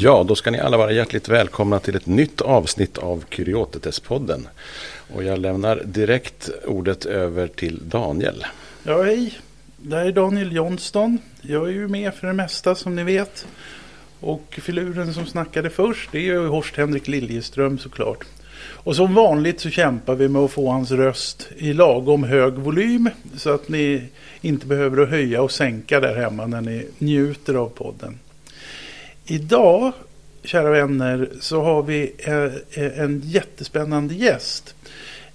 Ja, då ska ni alla vara hjärtligt välkomna till ett nytt avsnitt av Kyriotetes-podden. Och jag lämnar direkt ordet över till Daniel. Ja, hej. Det här är Daniel Johnston. Jag är ju med för det mesta som ni vet. Och filuren som snackade först det är ju Horst Henrik Liljeström såklart. Och som vanligt så kämpar vi med att få hans röst i lagom hög volym. Så att ni inte behöver höja och sänka där hemma när ni njuter av podden. Idag, kära vänner, så har vi eh, eh, en jättespännande gäst.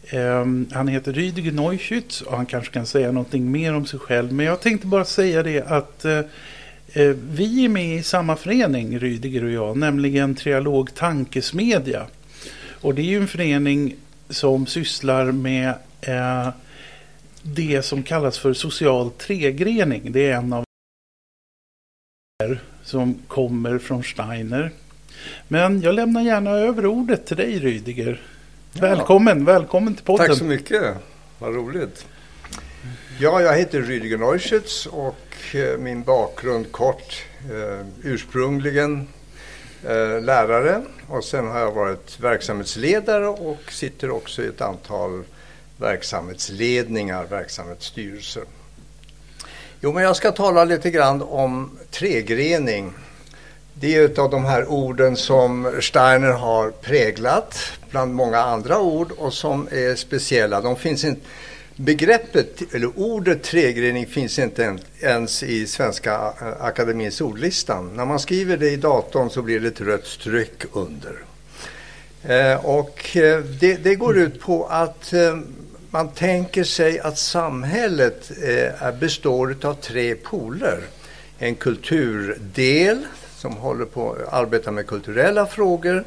Ehm, han heter Rüdiger Neuschütz och han kanske kan säga någonting mer om sig själv. Men jag tänkte bara säga det att eh, vi är med i samma förening, Rüdiger och jag, nämligen Trialog Tankesmedja. Och det är ju en förening som sysslar med det som kallas för social tregrening. Det är en av som kommer från Steiner. Men jag lämnar gärna över ordet till dig Rydiger. Välkommen, ja. välkommen till podden. Tack så mycket, vad roligt. Ja, jag heter Rüdiger Neuschütz och eh, min bakgrund kort, eh, ursprungligen eh, lärare och sen har jag varit verksamhetsledare och sitter också i ett antal verksamhetsledningar, verksamhetsstyrelser. Jo, men jag ska tala lite grann om tregrening. Det är ett av de här orden som Steiner har präglat bland många andra ord och som är speciella. De finns inte, begreppet, eller ordet tregrening finns inte ens i Svenska eh, Akademins ordlistan. När man skriver det i datorn så blir det ett rött streck under. Eh, och eh, det, det, går ut på att eh, man tänker sig att samhället eh, består av tre poler. En kulturdel som håller på att arbeta med kulturella frågor.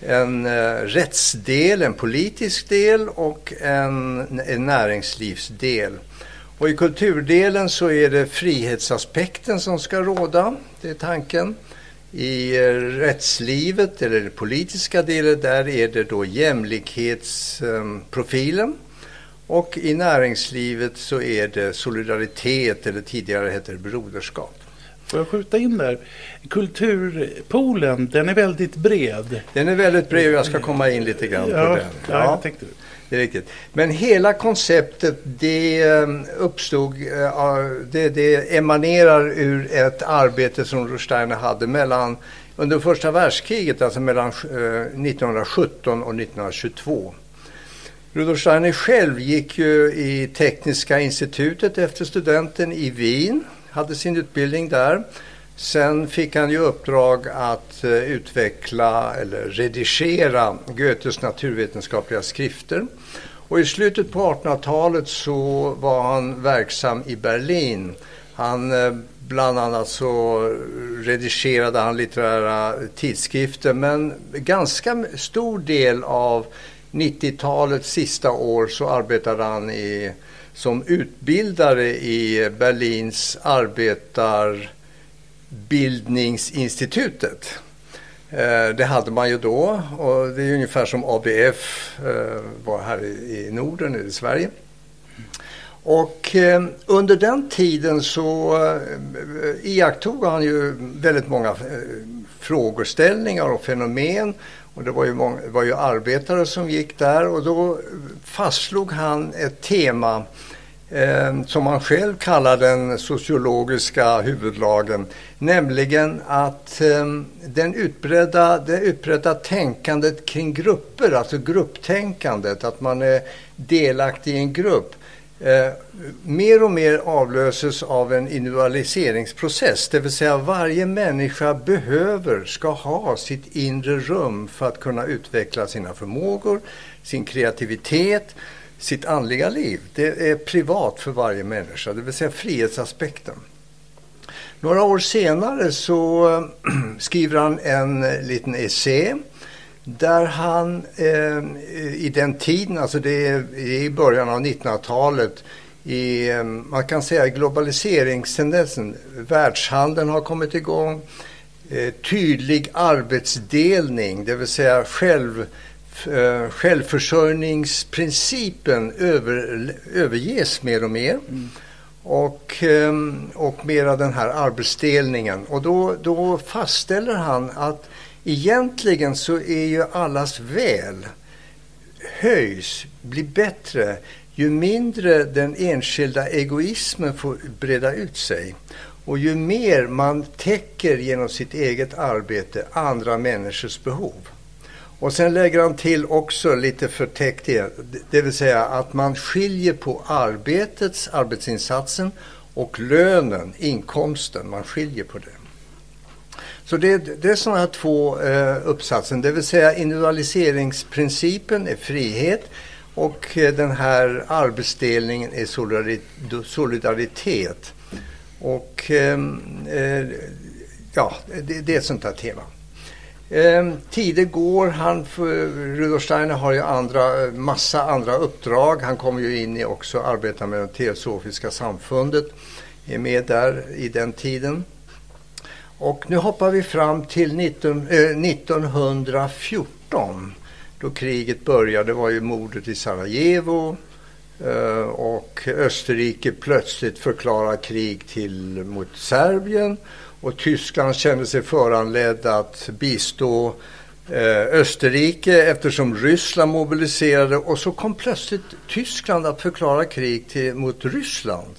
En eh, rättsdel, en politisk del och en, en näringslivsdel. Och I kulturdelen så är det frihetsaspekten som ska råda, det är tanken. I eh, rättslivet, eller den politiska delen, där är det då jämlikhetsprofilen. Eh, och i näringslivet så är det solidaritet eller tidigare hette det broderskap. Får jag skjuta in där? Kulturpoolen, den är väldigt bred. Den är väldigt bred och jag ska komma in lite grann ja, på den. Ja, jag tänkte det är riktigt. Men hela konceptet det um, uppstod, uh, det, det emanerar ur ett arbete som Rosteiner hade mellan, under första världskriget, alltså mellan 1917 uh, och 1922. Rudolf Steiner själv gick ju i Tekniska institutet efter studenten i Wien, hade sin utbildning där. Sen fick han ju uppdrag att eh, utveckla eller redigera Goethes naturvetenskapliga skrifter. Och i slutet på 1800-talet så var han verksam i Berlin. Han eh, Bland annat så redigerade han litterära tidskrifter men ganska stor del av 90-talets sista år så arbetade han i, som utbildare i Berlins arbetarbildningsinstitutet. Eh, det hade man ju då och det är ungefär som ABF eh, var här i Norden, i Sverige. Och eh, under den tiden så iakttog han ju väldigt många frågeställningar och fenomen och det var ju, många, var ju arbetare som gick där och då fastslog han ett tema eh, som han själv kallar den sociologiska huvudlagen. Nämligen att eh, den utbredda, det utbredda tänkandet kring grupper, alltså grupptänkandet, att man är delaktig i en grupp eh, mer och mer avlöses av en individualiseringsprocess. Det vill säga varje människa behöver, ska ha sitt inre rum för att kunna utveckla sina förmågor, sin kreativitet, sitt andliga liv. Det är privat för varje människa, det vill säga frihetsaspekten. Några år senare så skriver han en liten essä där han eh, i den tiden, alltså det är i början av 1900-talet, i, man kan säga globaliseringstendensen, världshandeln har kommit igång, eh, tydlig arbetsdelning, det vill säga själv, eh, självförsörjningsprincipen över, överges mer och mer. Mm. och, och mera den här arbetsdelningen. Och då, då fastställer han att egentligen så är ju allas väl höjs, blir bättre ju mindre den enskilda egoismen får breda ut sig. Och ju mer man täcker genom sitt eget arbete andra människors behov. Och sen lägger han till också lite förtäckt det, det vill säga att man skiljer på arbetets, arbetsinsatsen och lönen, inkomsten. Man skiljer på det. Så det, det är sådana här två eh, uppsatser, det vill säga individualiseringsprincipen är frihet och eh, den här arbetsdelningen är solidaritet. Och ehm, eh, ja, det, det, är ett sånt här tema. Eh, tider går. Han, Rudolf Steiner har ju andra, massa andra uppdrag. Han kommer ju in i också arbeta med det teosofiska samfundet. Är med där i den tiden. Och nu hoppar vi fram till 19, eh, 1914 då kriget började. Var ju mordet i Sarajevo eh, och Österrike plötsligt förklarar krig till, mot Serbien och Tyskland kände sig föranledd att bistå eh, Österrike eftersom Ryssland mobiliserade och så kom plötsligt Tyskland att förklara krig till, mot Ryssland.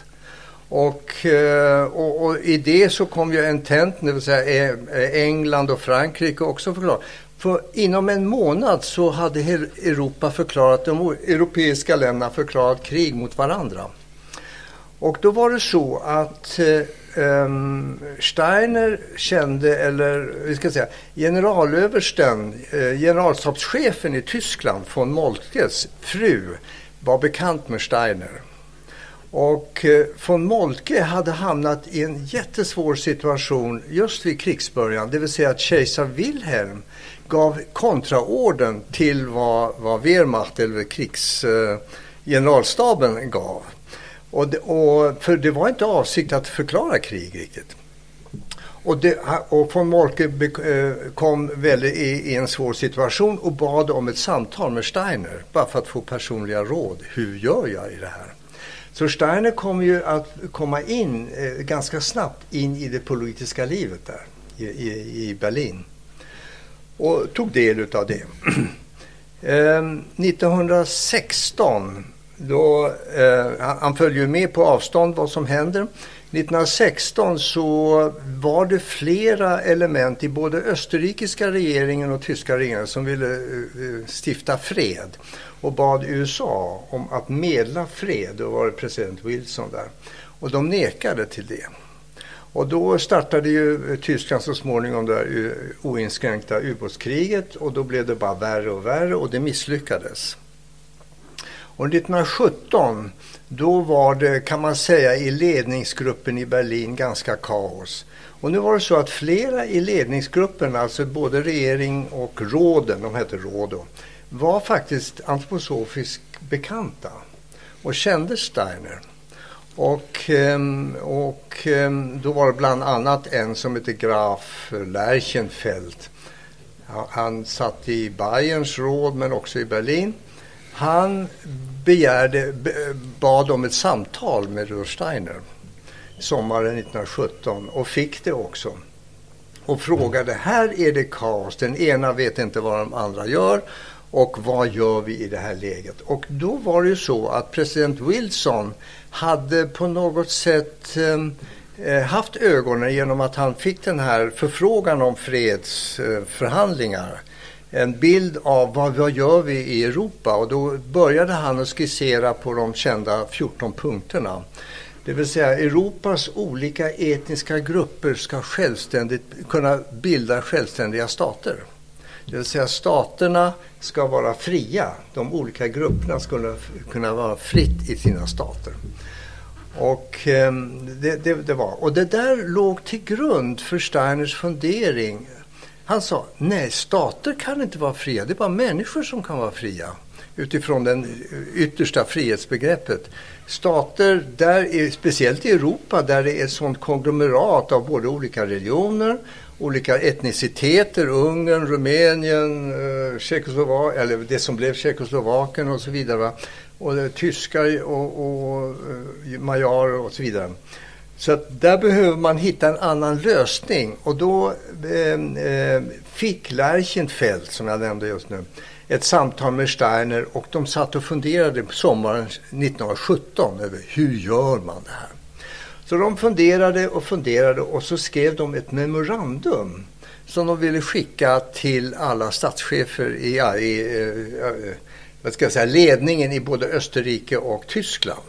Och, eh, och, och, i det så kom ju ententen, det vill säga England och Frankrike också förklara. För inom en månad så hade Europa förklarat, de europeiska länderna förklarat krig mot varandra. Och då var det så att um, Steiner kände, eller vi ska säga generalöversten, eh, generalstabschefen i Tyskland, von Moltkes fru, var bekant med Steiner. Och eh, von Moltke hade hamnat i en jättesvår situation just vid krigsbörjan, det vill säga att kejsar Wilhelm gav kontraorden till vad, vad Wehrmacht eller krigsgeneralstaben eh, gav. Och, det, och för det var inte avsikt att förklara krig riktigt. Och, det, och von Molke eh, kom väl i, i, en svår situation och bad om ett samtal med Steiner. Bara för att få personliga råd. Hur gör jag i det här? Så Steiner kommer ju att komma in eh, ganska snabbt in i det politiska livet där i, i, i Berlin. Och tog del utav det. Ehm, 1916 då, eh, han följer med på avstånd vad som händer. 1916 så var det flera element i både österrikiska regeringen och tyska regeringen som ville eh, eh stifta fred och bad USA om att medla fred. Då var det president Wilson där. Och de nekade till det. Och då startade ju Tyskland så småningom det oinskränkta ubåtskriget och då blev det bara värre och värre och det misslyckades. Och 1917 då var det kan man säga i ledningsgruppen i Berlin ganska kaos. Och nu var det så att flera i ledningsgruppen, alltså både regering och råden, de hette råd då, var faktiskt antroposofiskt bekanta och kände Steiner. Och, ehm, och ehm, då var det bland annat en som hette Graf Lerchenfeld. Han satt i Bayerns råd men också i Berlin. Han begärde, bad om ett samtal med Rudolf Steiner sommaren 1917 och fick det också. Och frågade, här är det kaos, den ena vet inte vad de andra gör och vad gör vi i det här läget? Och då var det ju så att president Wilson hade på något sätt eh, eh haft ögonen genom att han fick den här förfrågan om fredsförhandlingar. Eh, en bild av vad, vad gör vi i Europa och då började han att skissera på de kända 14 punkterna. Det vill säga Europas olika etniska grupper ska självständigt kunna bilda självständiga stater. Det vill säga staterna ska vara fria. De olika grupperna skulle kunna vara fritt i sina stater. Och, eh, det, det, det, var. och det där låg till grund för Steiners fundering han sa, nej stater kan inte vara fria, det är bara människor som kan vara fria. Utifrån det yttersta frihetsbegreppet. Stater, där är, speciellt i Europa, där det är ett sånt konglomerat av både olika religioner, olika etniciteter, Ungern, Rumänien, eh, Tjeckoslovakien, eller det som blev Tjeckoslovakien och så vidare. och eh, tyskar och, och eh, uh, majarer och så vidare. Så att där behöver man hitta en annan lösning och då eh, fick Lärchenfeldt, som jag nämnde just nu, ett samtal med Steiner och de satt och funderade på sommaren 1917 över hur gör man det här. Så de funderade och funderade och så skrev de ett memorandum som de ville skicka till alla statschefer i, eh, i eh, vad ska jag säga, ledningen i både Österrike och Tyskland.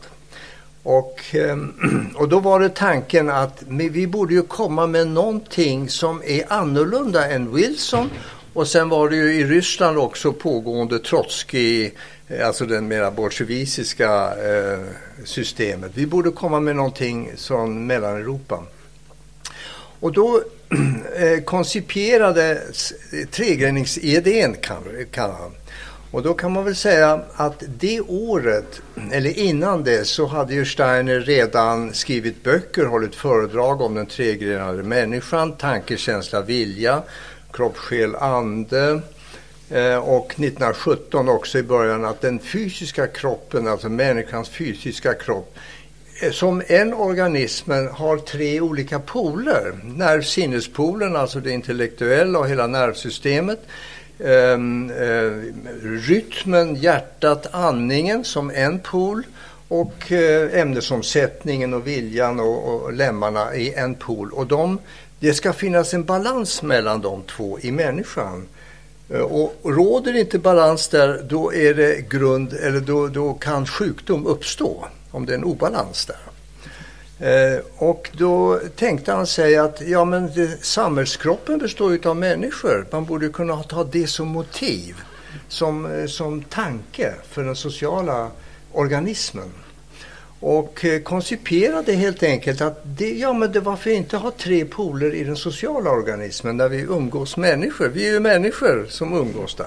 Och, ehm, och då var det tanken att vi borde ju komma med någonting som är annorlunda än Wilson. Och sen var det ju i Ryssland också pågående Trotskij, eh, alltså den mera bolsjevikiska eh, systemet. Vi borde komma med någonting från Mellaneuropa. Och då eh, koncipierades tregreningsidén kan, kan han. Och då kan man väl säga att det året, eller innan det, så hade ju Steiner redan skrivit böcker, hållit föredrag om den tregrenade människan, tanke, känsla, vilja, kropp, själ, ande. Eh, och 1917 också i början att den fysiska kroppen, alltså människans fysiska kropp, eh, som en organism har tre olika poler. Nervsinnespolen, alltså det intellektuella och hela nervsystemet Ehm, eh, rytmen, hjärtat, andningen som en pool och eh, ämnesomsättningen och viljan och, och lemmarna i en pool. Och de, det ska finnas en balans mellan de två i människan. Eh, och råder inte balans där, då är det grund, eller då, då kan sjukdom uppstå om det är en obalans där. Eh, och då tänkte han sig att ja, men det, samhällskroppen består ju av människor. Man borde kunna ta det som motiv, som, eh, som tanke för den sociala organismen. Och eh, konciperade helt enkelt att det, ja, men det, varför inte ha tre poler i den sociala organismen där vi umgås människor? Vi är ju människor som umgås där.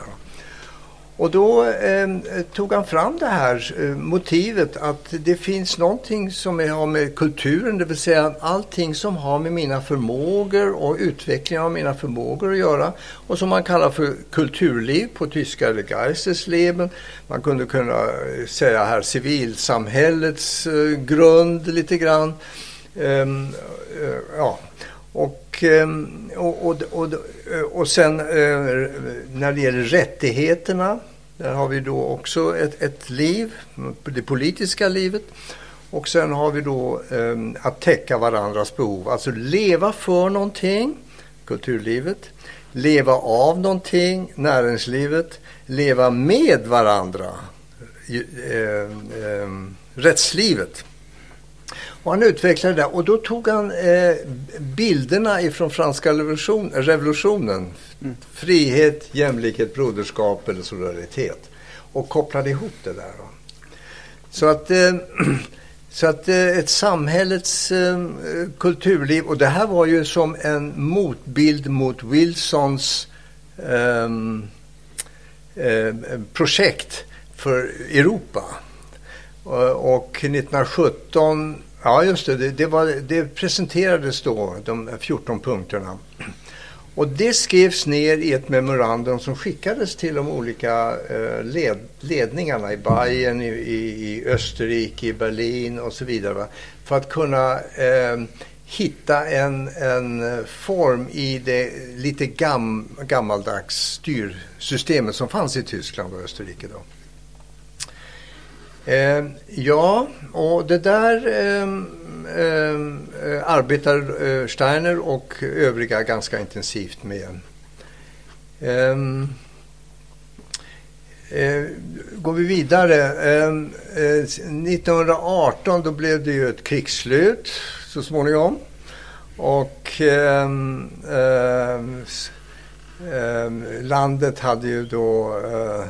Och då eh, tog han fram det här eh, motivet att det finns någonting som har med kulturen, det vill säga allting som har med mina förmågor och utvecklingen av mina förmågor att göra och som man kallar för kulturliv på tyska eller Geistesleben. Man kunde kunna eh, säga här civilsamhällets eh, grund lite grann. Ehm, eh, ja. Och, ehm, och, och, och, och sen eh, när det gäller rättigheterna där har vi då också ett, ett liv, det politiska livet. Och sen har vi då eh, att täcka varandras behov, alltså leva för någonting, kulturlivet, leva av någonting, näringslivet, leva med varandra, eh, eh, rättslivet. Och han utvecklade det och då tog han eh, bilderna ifrån franska revolution, revolutionen. Mm. Frihet, jämlikhet, broderskap eller solidaritet. Och kopplade ihop det där. Då. Så att, eh, så att eh, ett samhällets eh, kulturliv, och det här var ju som en motbild mot Wilsons ehm, eh, projekt för Europa. Och 1917 Ja, just det. Det, det, var, det presenterades då, de 14 punkterna. Och det skrevs ner i ett memorandum som skickades till de olika eh, led, ledningarna i Bayern, i, i, i, Österrike, i Berlin och så vidare. Va? För att kunna eh, hitta en, en form i det lite gam, gammaldags styrsystemet som fanns i Tyskland och Österrike. Då. Eh, ja, och det där eh, eh, arbetar eh, Steiner och övriga ganska intensivt med. Ehm, eh, går vi vidare. 1918 eh, då blev det ju ett krigsslut så småningom. Och landet hade ju då eh,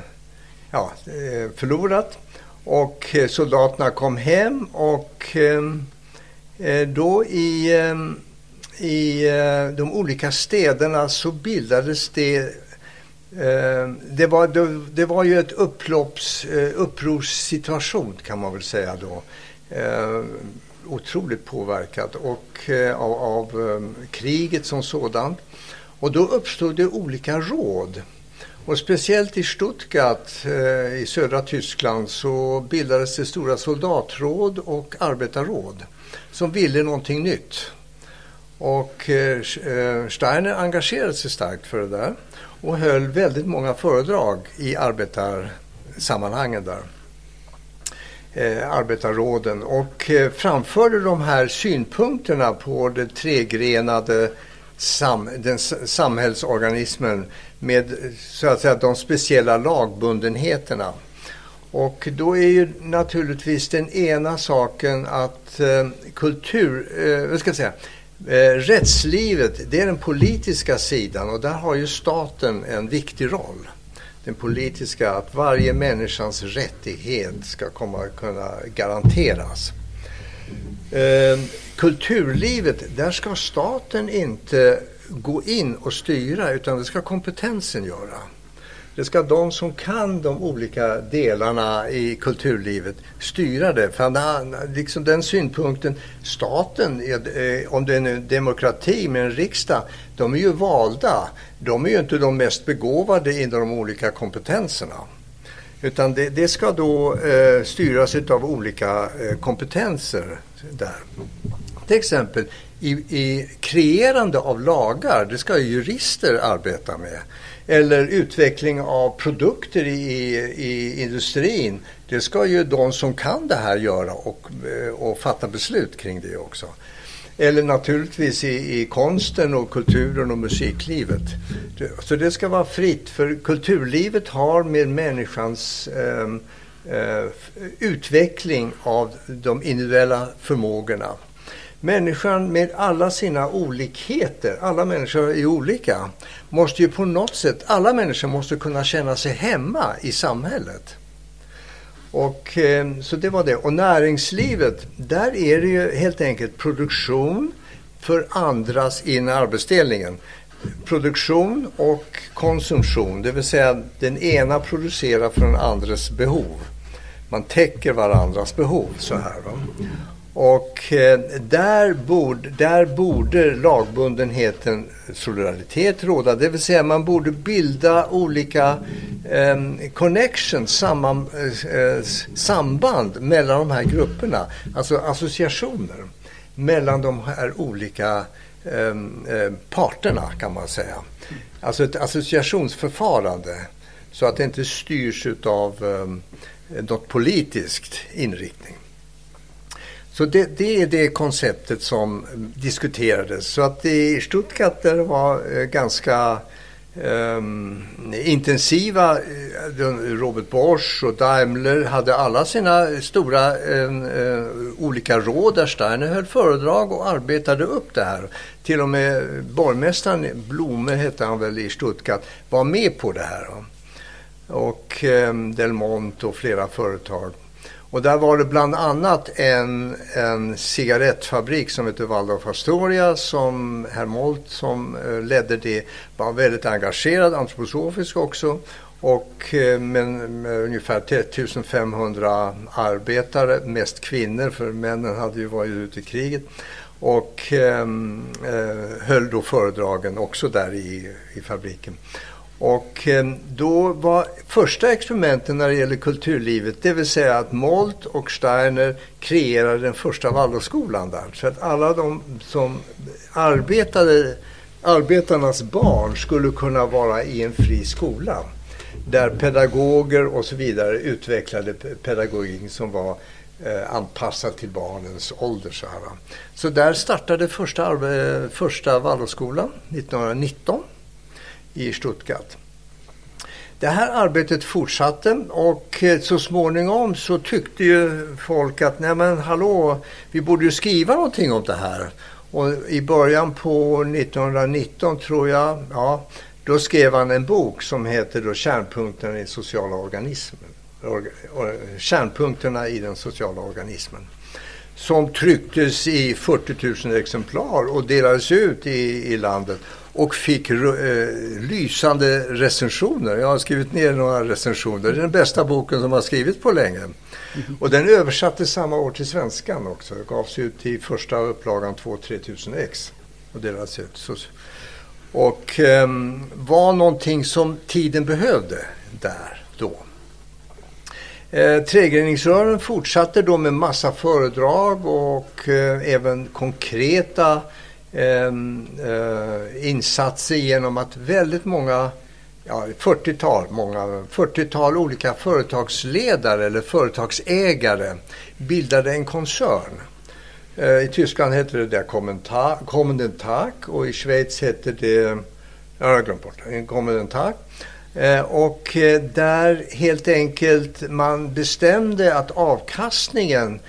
ja, eh, förlorat. Och eh, soldaterna kom hem och ehm, eh, då i, ehm, i eh, de olika städerna så bildades det ehm, det var, det, det var ju ett upplopps, upprorssituation kan man väl säga då. Otroligt påverkat och, av, av kriget som sådant. Och då uppstod det olika råd. Och speciellt i Stuttgart eh, i södra Tyskland så bildades det stora soldatråd och arbetarråd som ville någonting nytt. Och eh, eh, Steiner engagerade sig starkt för det där och höll väldigt många föredrag i arbetarsammanhangen där. Eh, arbetarråden och eh, framförde de här synpunkterna på det tregrenade sam, den samhällsorganismen med så att säga de speciella lagbundenheterna. Och då är ju naturligtvis den ena saken att eh, kultur, eh, vad ska jag säga, eh, rättslivet, det är den politiska sidan och där har ju staten en viktig roll. Den politiska, att varje människans rättighet ska komma kunna garanteras. Eh, kulturlivet, där ska staten inte gå in och styra utan det ska kompetensen göra. Det ska de som kan de olika delarna i kulturlivet styra det. För liksom den synpunkten, staten, eh, om det är en demokrati med en riksdag, de är ju valda. De är ju inte de mest begåvade inom de olika kompetenserna. Utan det, det ska då eh, styras av olika eh, kompetenser där. Till exempel i, i kreerande av lagar, det ska jurister arbeta med. Eller utveckling av produkter i, i industrin, det ska ju de som kan det här göra och, eh, och fatta beslut kring det också. Eller naturligtvis i, i konsten och kulturen och musiklivet. Så det ska vara fritt, för kulturlivet har med människans eh, eh, utveckling av de individuella förmågorna Människan med alla sina olikheter, alla människor är olika, måste ju på något sätt, alla människor måste kunna känna sig hemma i samhället. Och, eh, så det var det. Och näringslivet, där är det ju helt enkelt produktion för andras in arbetsdelningen. Produktion och konsumtion, det vill säga den ena producerar för den andres behov. Man täcker varandras behov så här. Va? Och eh, där, borde, där borde lagbundenheten solidaritet råda. Det vill säga man borde bilda olika eh, connections, samman, eh, samband mellan de här grupperna. Alltså associationer mellan de här olika ehm, eh, parterna kan man säga. Alltså ett associationsförfarande så att det inte styrs av eh, något politiskt inriktning. Så det, det, är det konceptet som diskuterades. Så att i Stuttgart där det var eh, ganska um, intensiva, eh, Robert Bosch och Daimler hade alla sina stora um, uh, olika råd där Steiner höll föredrag och arbetade upp det här. Till och med borgmästaren, Blome hette han väl i Stuttgart, var med på det här. Och ehm, um, Delmont och flera företag. Och där var det bland annat en, en cigarettfabrik som heter Waldorf Astoria som herr Molt som eh, ledde det var väldigt engagerad, antroposofisk också. Och eh, men med ungefär 1500 arbetare, mest kvinnor för männen hade ju varit ute i kriget. Och ehm, eh, höll då föredragen också där i, i fabriken. Och eh, då var första experimenten när det gäller kulturlivet, det vill säga att Molt och Steiner kreerade den första Waldorfskolan där. Så att alla de som arbetade, arbetarnas barn skulle kunna vara i en fri skola. Där pedagoger och så vidare utvecklade pedagogik som var eh, anpassad till barnens ålder. Så, här. så där startade första, första Waldorfskolan 1919 i Stuttgart. Det här arbetet fortsatte och eh, så småningom så tyckte ju folk att nej men hallå, vi borde ju skriva någonting om det här. Och i början på 1919 tror jag, ja, då skrev han en bok som heter då Kärnpunkterna i sociala organismen. Kärnpunkterna i den sociala organismen som trycktes i 40 000 exemplar och delades ut i, i landet och fick eh, lysande recensioner. Jag har skrivit ner några recensioner. Det är den bästa boken som har skrivits på länge. Och den översattes samma år till svenskan också. Det gavs ut i första upplagan 2-3 tusen ex och delades ut. Så, och eh, var någonting som tiden behövde där då. Eh, Trägreningsrören fortsatte då med massa föredrag och eh, även konkreta eh, Ehm, eh, insatser genom att väldigt många ja, 40-tal, många 40-tal olika företagsledare eller företagsägare bildade en koncern. Eh, I Tyskland hette det där Kommunentag och i Schweiz hette det, jag har glömt bort det, eh, och eh, där helt enkelt man bestämde att avkastningen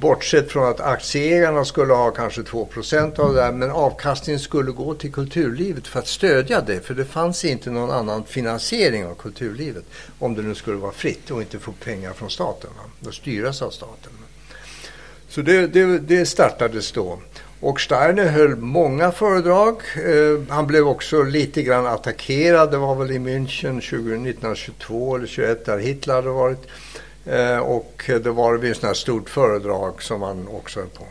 Bortsett från att aktieägarna skulle ha kanske 2% av det där, men avkastningen skulle gå till kulturlivet för att stödja det. För det fanns inte någon annan finansiering av kulturlivet om det nu skulle vara fritt och inte få pengar från staten. Och styras av staten. Så det, det, det startades då. Och Steiner höll många föredrag. Eh, han blev också lite grann attackerad. Det var väl i München 1922 eller 21 där Hitler hade varit. Eh, och det var vid ett sånt här stort föredrag som han också höll på.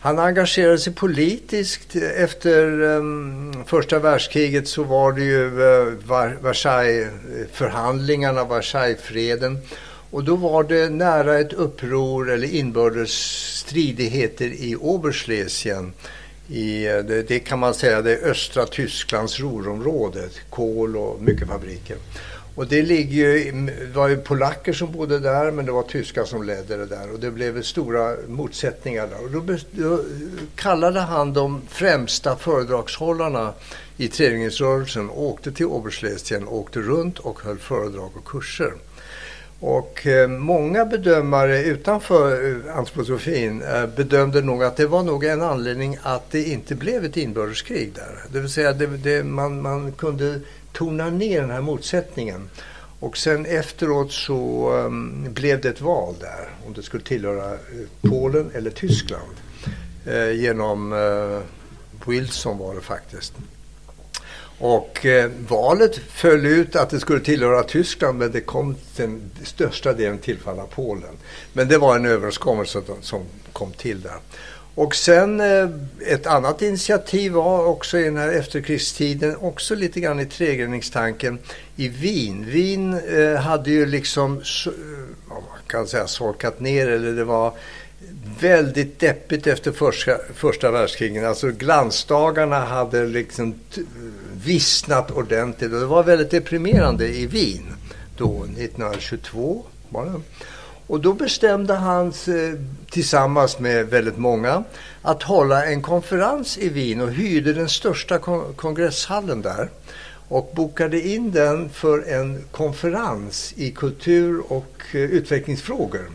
Han engagerade sig politiskt. Efter um, första världskriget så var det ju uh, Versailles-förhandlingarna, Versaillesfreden. Och då var det nära ett uppror eller inbördes stridigheter i Oberschlesien. I, eh, det, det, kan man säga det östra Tysklands Ruhrområde. Kol och mycket fabriker. Och det ligger ju, det var ju polacker som bodde där men det var tyskar som ledde det där och det blev stora motsättningar där. Och då, då kallade han de främsta föredragshållarna i träningsrörelsen och åkte till Oberschlesien, åkte runt och höll föredrag och kurser. Och eh, många bedömare utanför eh, antroposofin eh, bedömde nog att det var nog en anledning att det inte blev ett inbördeskrig där. Det vill säga det, det, man, man kunde tona ner den här motsättningen. Och sen efteråt så um, blev det ett val där om det skulle tillhöra eh, Polen eller Tyskland. Eh, genom eh, Wilson var det faktiskt. Och eh, valet föll ut att det skulle tillhöra Tyskland men det kom den största delen tillfalla Polen. Men det var en överenskommelse som kom till där. Och sen eh, ett annat initiativ var också i den här efterkrigstiden, också lite grann i tregreningstanken, i Wien. Wien eh, hade ju liksom, vad eh, man kan säga solkat ner eller det var väldigt deppigt efter första, första världskriget. Alltså glansdagarna hade liksom vissnat ordentligt och det var väldigt deprimerande i Wien då, 1922 var det. Och då bestämde han eh, tillsammans med väldigt många att hålla en konferens i Wien och hyrde den största kongresshallen där och bokade in den för en konferens i kultur och eh, utvecklingsfrågor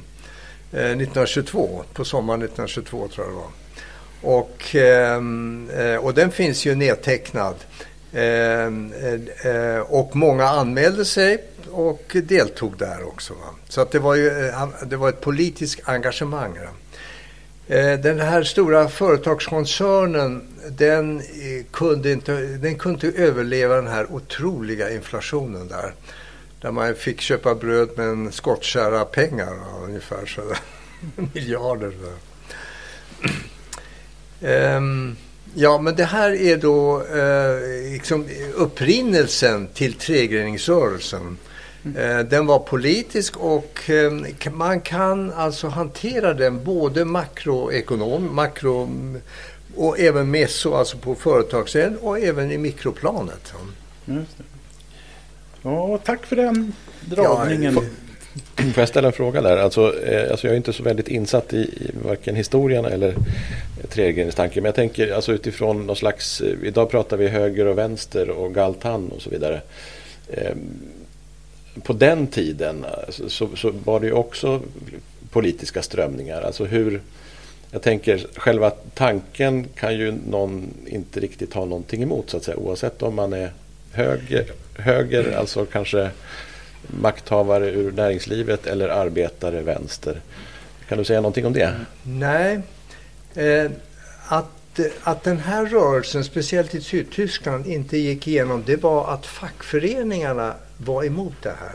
eh, 1922, på sommaren 1922 tror jag det var. Och, ehm, och den finns ju nedtecknad. Ehm, eh, eh, och många anmälde sig och deltog där också. Va? Så att det, var ju, eh, det var ett politiskt engagemang. Eh, den här stora företagskoncernen den kunde, inte, den kunde inte överleva den här otroliga inflationen där. Där man fick köpa bröd med en skottkärra pengar ungefär så miljarder. Um, ja men det här är då uh, liksom upprinnelsen till tregreningsrörelsen. Eh, den var politisk och eh, man kan alltså hantera den både makroekonom, makro och även meso, alltså på företagssidan och även i mikroplanet. Ja, tack för den dragningen. Ja, Får jag ställa en fråga där? Alltså, eh, alltså jag är inte så väldigt insatt i, i varken historien eller tregreningstanken. Men jag tänker alltså utifrån någon slags, eh, idag pratar vi höger och vänster och Galtan och så vidare. Eh, på den tiden alltså, så, så, var det ju också politiska strömningar. Alltså hur, jag tänker själva tanken kan ju någon inte riktigt ha någonting emot så att säga. Oavsett om man är höger, höger alltså kanske makthavare ur näringslivet eller arbetare vänster. Kan du säga någonting om det? Nej. Eh, att, att den här rörelsen, speciellt i Sydtyskland, inte gick igenom det var att fackföreningarna var emot det här.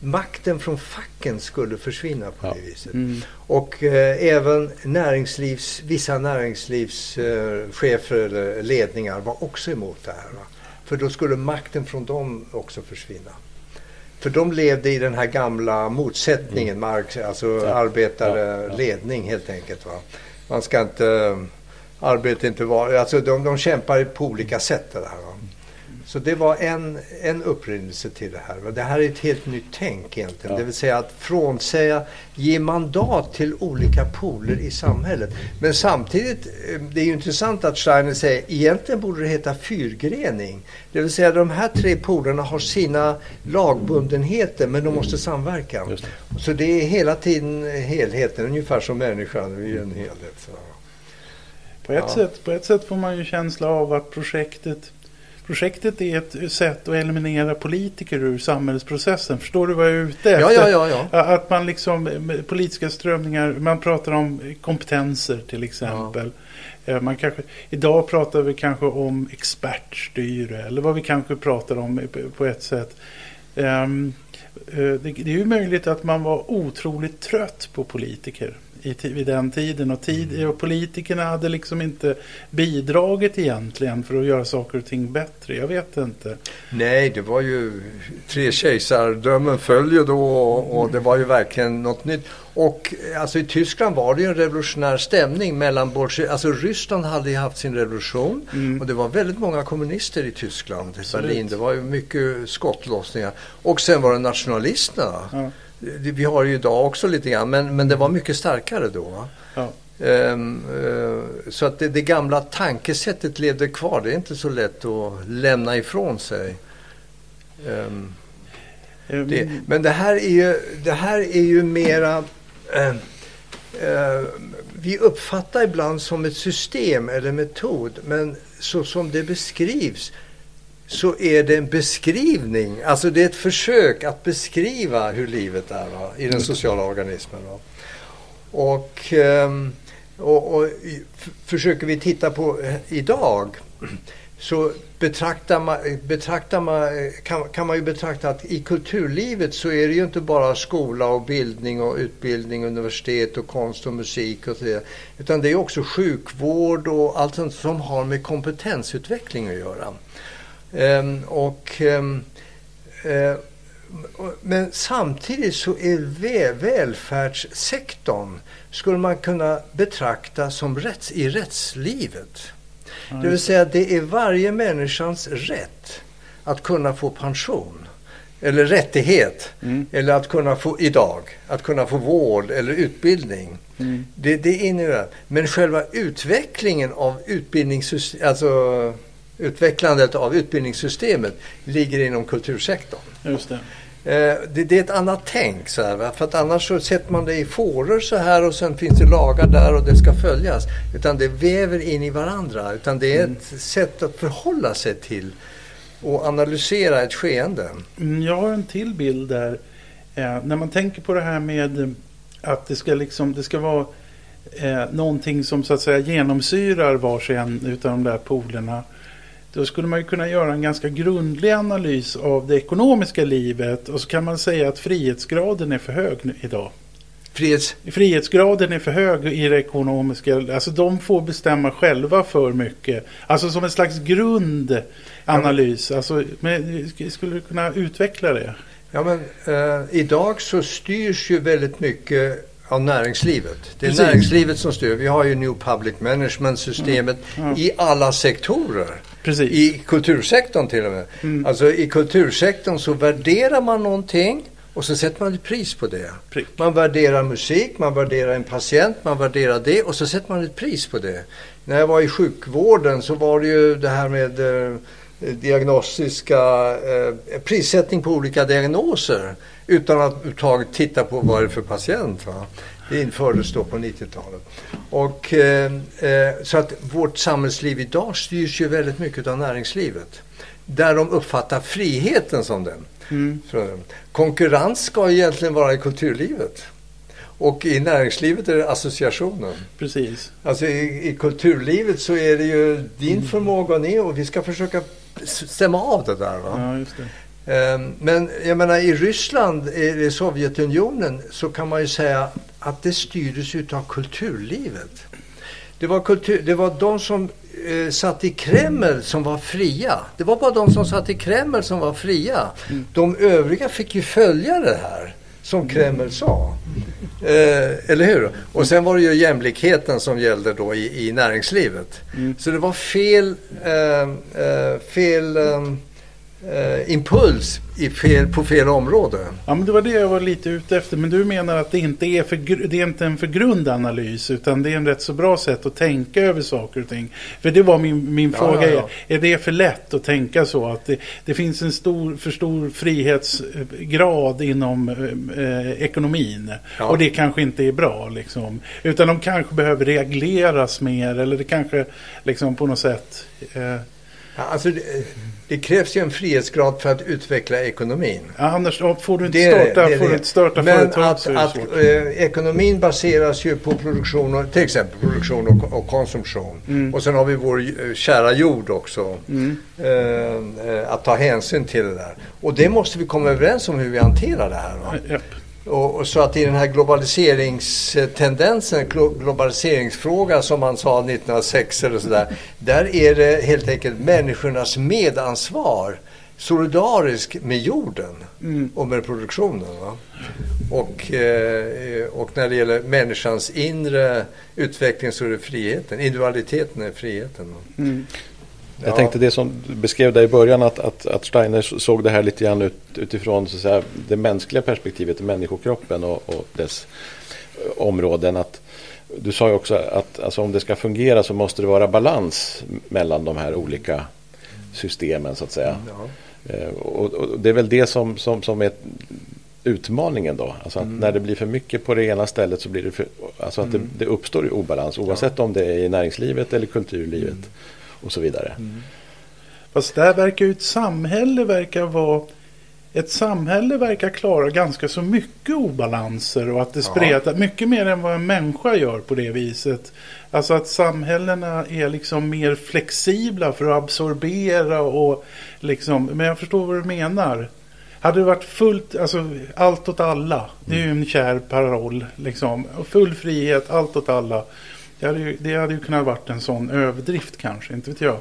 makten från facken skulle försvinna på Ja. det viset. Mm. Och eh, även näringslivs, vissa näringslivschefer eh, eller ledningar var också emot det här. Va? För då skulle makten från dem också försvinna. För de levde i den här gamla motsättningen, Marx, alltså Mm. Ja. arbetare, Ja, ledning helt enkelt. Va? Man ska inte, arbete inte vara, alltså de, de kämpar på olika sätt det här. Va? Så det var en, en upprinnelse till det här. Det här är ett helt nytt tänk egentligen. Ja. Det vill säga att frånsäga, ge mandat till olika poler i samhället. Men samtidigt, eh, det är ju intressant att Steiner säger egentligen borde det heta fyrgrening. Det vill säga de här tre polerna har sina lagbundenheter men de måste samverka. Det. Så det är hela tiden helheten, ungefär som människan, vi är en helhet. Så. På ett, Ja. sätt, på ett sätt får man ju känsla av att projektet Projektet är ett sätt att eliminera politiker ur samhällsprocessen. Förstår du vad jag är ute efter? Ja, ja, ja, ja. Att man liksom, med politiska strömningar, man pratar om kompetenser till exempel. Eh, Man kanske, idag pratar vi kanske om expertstyre eller vad vi kanske pratar om på- på ett sätt. Ehm, eh, Det, det är ju möjligt att man var otroligt trött på politiker i, vid den tiden och, tid, och politikerna hade liksom inte bidragit egentligen för att göra saker och ting bättre. Jag vet inte. Nej, det var ju tre kejsardömen följer då och, och det var ju verkligen något nytt. Och alltså i Tyskland var det ju en revolutionär stämning mellan bolsje... Alltså Ryssland hade ju haft sin revolution Mm. och det var väldigt många kommunister i Tyskland, i Absolut. Berlin. Det var ju mycket skottlossningar. Och sen var det nationalisterna. Ja, Vi har ju idag också lite grann, men, men det var mycket starkare då. Ja. Ehm, eh, så att det, det gamla tankesättet levde kvar. Det är inte så lätt att lämna ifrån sig. Ehm, Ehm, det, men det här är ju, det här är ju mera... eh, eh, vi uppfattar ibland som ett system eller metod, men så som det beskrivs så är det en beskrivning, alltså det är ett försök att beskriva hur livet är va, i den sociala organismen. Va. Och, ehm, och, och försöker vi titta på eh, idag så betraktar man, betraktar man, eh, kan, kan man ju betrakta att i kulturlivet så är det ju inte bara skola och bildning och utbildning, universitet och konst och musik och så vidare. Utan det är också sjukvård och allt sånt som har med kompetensutveckling att göra. Ehm, och, ehm, eh, men samtidigt så är vä- välfärdssektorn skulle man kunna betrakta som rätts, i rättslivet. Det vill säga det är varje människans rätt att kunna få pension. Eller rättighet. Mm. Eller att kunna få, idag, att kunna få vård eller utbildning. Mm. Det, det innebär. Men själva utvecklingen av utbildningssystemet, alltså utvecklandet av utbildningssystemet ligger inom kultursektorn. Just det. Eh, det, det är ett annat tänk. Så här? För att annars så sätter man det i fåror så här och sen finns det lagar där och det ska följas. Utan det väver in i varandra. Utan det är ett sätt att förhålla sig till och analysera ett skeende. Mm, Jag har en till bild där. Eh, när man tänker på det här med eh, att det ska, liksom, det ska vara eh, någonting som så att säga genomsyrar vars och en utav de där polerna. Då skulle man ju kunna göra en ganska grundlig analys av det ekonomiska livet och så kan man säga att frihetsgraden är för hög idag. Frihets... Frihetsgraden är för hög i det ekonomiska. Alltså de får bestämma själva för mycket. Alltså som en slags grundanalys. Alltså, men, skulle du kunna utveckla det? Ja, men, eh, idag så styrs ju väldigt mycket av näringslivet. Det är Precis. näringslivet som styr. Vi har ju New Public Management-systemet Ja. i alla sektorer. Precis. I kultursektorn till och med. Mm. Alltså i kultursektorn så värderar man någonting och så sätter man ett pris på det. Prick. Man värderar musik, man värderar en patient, man värderar det och så sätter man ett pris på det. När jag var i sjukvården så var det ju det här med eh, diagnostiska eh, prissättning på olika diagnoser utan att överhuvudtaget titta på vad det är för patient. Va? Det infördes då på 90-talet. Och, eh, eh, så att vårt samhällsliv idag styrs ju väldigt mycket av näringslivet. Där de uppfattar friheten som den. Mm. Konkurrens ska egentligen vara i kulturlivet. Och i näringslivet är det associationen. Precis. Alltså i, i kulturlivet så är det ju din förmåga och ni och vi ska försöka stämma av det där. Va? Ja, just Ehm, Men jag menar i Ryssland, i Sovjetunionen, så kan man ju säga att det styrdes utav kulturlivet. Det var, kultur, det var de som eh, satt i Kreml som var fria. Det var bara de som satt i Kreml som var fria. De övriga fick ju följa det här som Kreml sa. Eh, eller hur? Och sen var det ju jämlikheten som gällde då i, i näringslivet. Så det var fel, eh, eh, fel eh, eh, impuls i fel, på fel område. Ja, men det var det jag var lite ute efter. Men du menar att det inte är, för, det är inte en för grund analys utan det är en rätt så bra sätt att tänka över saker och ting. För det var min, min Ja, fråga. ja, Är, är det för lätt att tänka så? Att det, det finns en stor, för stor frihetsgrad inom eh, ekonomin. Ja. Och det kanske inte är bra. Liksom. Utan de kanske behöver regleras mer. Eller det kanske liksom på något sätt... Eh, Ja, Alltså det, krävs ju en frihetsgrad för att utveckla ekonomin. ja, annars ja, får du inte Det starta, det får du inte starta Men företag att, så är det att svårt. eh, ekonomin baseras ju på produktion, och, till exempel produktion och, och konsumtion. Mm. Och sen har vi vår eh, kära jord också. Mm. Eh, eh, att ta hänsyn till det där. Och det måste vi komma överens om hur vi hanterar det här. Va? Japp. Och, och så att i den här globaliseringstendensen, glo- globaliseringsfrågan som man sa 1906 eller sådär. Där är det helt enkelt människornas medansvar solidarisk med jorden Mm. och med produktionen. Va? Och, eh, och när det gäller människans inre utveckling så är det friheten. Individualiteten är friheten. Mm. Jag Ja. tänkte det som du beskrev där i början att, att, att Steiner såg det här lite grann ut, utifrån så att säga, det mänskliga perspektivet, människokroppen och, och dess områden. Att, du sa ju också att alltså, om det ska fungera så måste det vara balans mellan de här olika systemen så att säga. Ja. Eh, Och, och det är väl det som, som, som är utmaningen då. Alltså att när det blir för mycket på det ena stället så blir det för, alltså att det, det uppstår obalans oavsett om det är i näringslivet eller kulturlivet och så vidare. Fast där verkar ju ett samhälle verkar vara ett samhälle verkar klara ganska så mycket obalanser och att det Ja. spretar mycket mer än vad en människa gör på det viset. Alltså att samhällena är liksom mer flexibla för att absorbera och liksom, men jag förstår vad du menar. Hade det varit fullt, alltså allt åt alla, det är ju en kär paroll liksom. Och full frihet, allt åt alla. Det hade, ju, det hade ju kunnat varit en sån överdrift kanske, inte vet jag.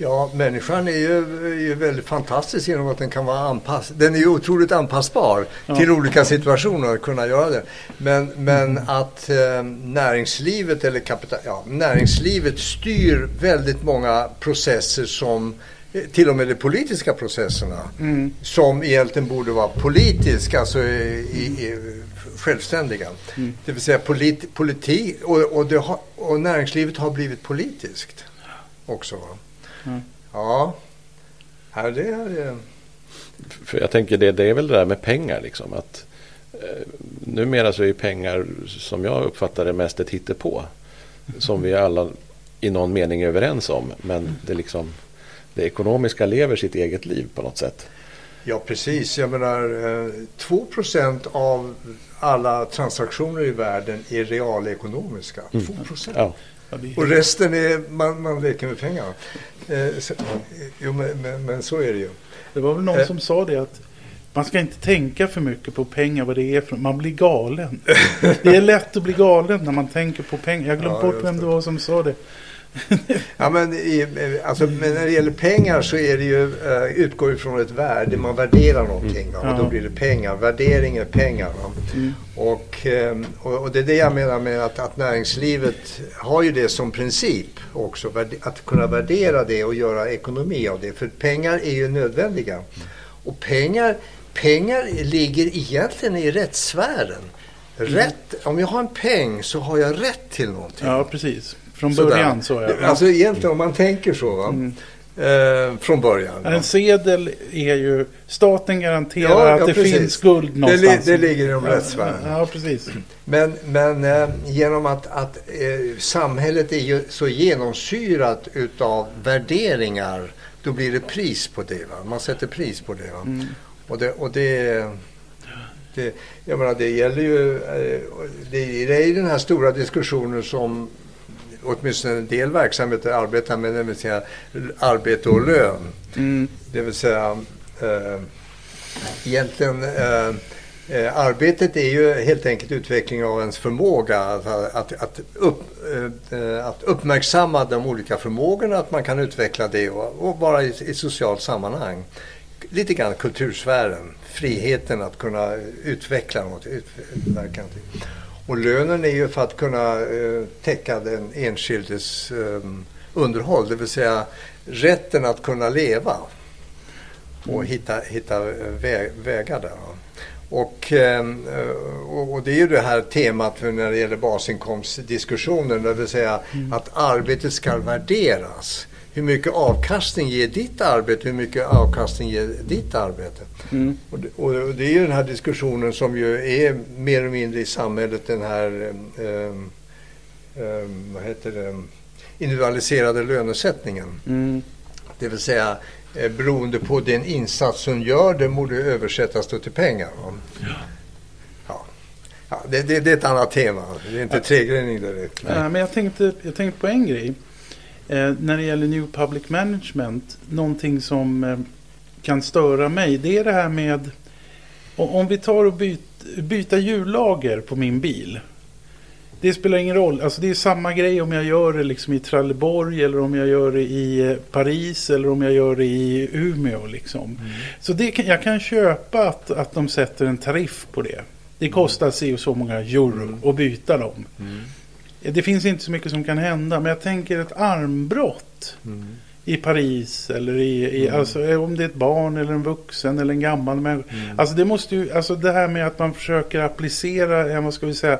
Ja, människan är ju, är ju väldigt fantastisk genom att den kan vara anpassad. Den är ju otroligt anpassbar Ja. till olika situationer att kunna göra det. Men, men att eh, näringslivet eller kapital, ja, näringslivet styr väldigt många processer som eh, till och med de politiska processerna Mm. som egentligen borde vara politiska, alltså i, i, självständiga. Mm. Det vill säga polit, politik och, och, det har, och näringslivet har blivit politiskt också. Mm. Ja, ja det är... För jag tänker det, det är väl det där med pengar liksom. Att, eh, numera så är ju pengar som jag uppfattar det mest ett hittepå. Som vi alla i någon mening är överens om. Men det, liksom, det ekonomiska lever sitt eget liv på något sätt. Ja, precis. Jag menar, eh, 2% av alla transaktioner i världen är realekonomiska. 2 Ja. Ja, det- Och resten är, man, man leker med pengar. Eh, så, jo, men, men, men så är det ju. Det var väl någon Eh. som sa det att man ska inte tänka för mycket på pengar, vad det är för Man blir galen. Det är lätt att bli galen när man tänker på pengar. Jag har glömt Ja, bort vem det var som sa det. Ja, men, i, alltså, men när det gäller pengar så är det ju, eh, utgår ifrån ett värde. Man värderar någonting va? och då Ja. blir det pengar. Värdering är pengar. Mm. Och, eh, och, och det är det jag menar med att, att näringslivet har ju det som princip också. Att kunna värdera det och göra ekonomi av det. För pengar är ju nödvändiga. Och pengar, pengar ligger egentligen i rättssfären. Rätt, om jag har en peng så har jag rätt till någonting. Ja, precis. Från Sådär. början så det. Alltså egentligen om man tänker så. Mm. Eh, från början. va? En sedel är ju... Staten garanterar Ja, att ja, det precis. finns guld Det, någonstans. li, det ligger inom ja, rättssfären. ja, precis. Men, men eh, genom att, att eh, samhället är ju så genomsyrat utav värderingar då blir det pris på det. Va? Man sätter pris på det. Va? Mm. Och det, och det, det, jag menar, det gäller ju, eh, det, det är den här stora diskussionen som åtminstone en del verksamheter arbetar med, det vill säga arbete och lön. Mm. Det vill säga eh, egentligen eh, eh, arbetet är ju helt enkelt utveckling av ens förmåga att, att, att, upp, eh, att uppmärksamma de olika förmågorna, att man kan utveckla det och, och vara i, i socialt sammanhang. Lite grann kultursfären, friheten att kunna utveckla något. Utverka och lönen är ju för att kunna eh, täcka den enskildes eh, underhåll, det vill säga rätten att kunna leva och hitta, hitta väg, vägar där. Och, eh, och, det är ju det här temat när det gäller basinkomstdiskussionen, det vill säga mm. att arbetet ska värderas. Hur mycket avkastning ger ditt arbete? Hur mycket avkastning ger ditt arbete? Mm. Och, det, och, det är ju den här diskussionen som ju är mer eller mindre i samhället den här eh, eh, vad heter det, individualiserade lönesättningen. Mm. Det vill säga eh, beroende på den insats som gör det borde översättas till pengar. Ja. Ja. ja det, det, det, är ett annat tema. Det är inte ja. tregrening direkt. Ja, men jag tänkte, jag tänkte på en grej. Eh, när det gäller New Public Management. Någonting som eh, kan störa mig. Det är det här med. Om vi tar och byt, byta hjullager på min bil. Det spelar ingen roll. Alltså det är samma grej om jag gör det liksom i Trelleborg eller om jag gör det i eh, Paris eller om jag gör det i Umeå. Liksom. Mm. Så det jag kan köpa att, att de sätter en tariff på det. Det kostar sig så många euro mm. att byta dem. Mm. Det finns inte så mycket som kan hända. Men jag tänker ett armbrott mm. i Paris. Eller i, i mm. alltså, om det är ett barn eller en vuxen eller en gammal människa. Alltså det måste ju, alltså det här med att man försöker applicera, vad ska vi säga,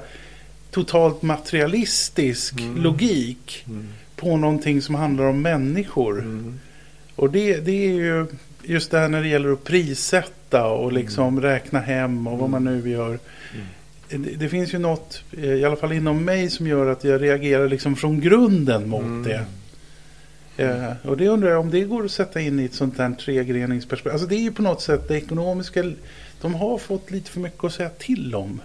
totalt materialistisk mm. logik mm. på någonting som handlar om människor. Mm. Och det, det är ju just det här när det gäller att prissätta och liksom mm. räkna hem och vad man nu gör. Det, finns ju något, eh, i alla fall inom mig, som gör att jag reagerar liksom från grunden mot mm. det. Eh, och det undrar jag om det går att sätta in i ett sånt här tregreningsperspektiv. Alltså det är ju på något sätt det ekonomiska, de har fått lite för mycket att säga till om.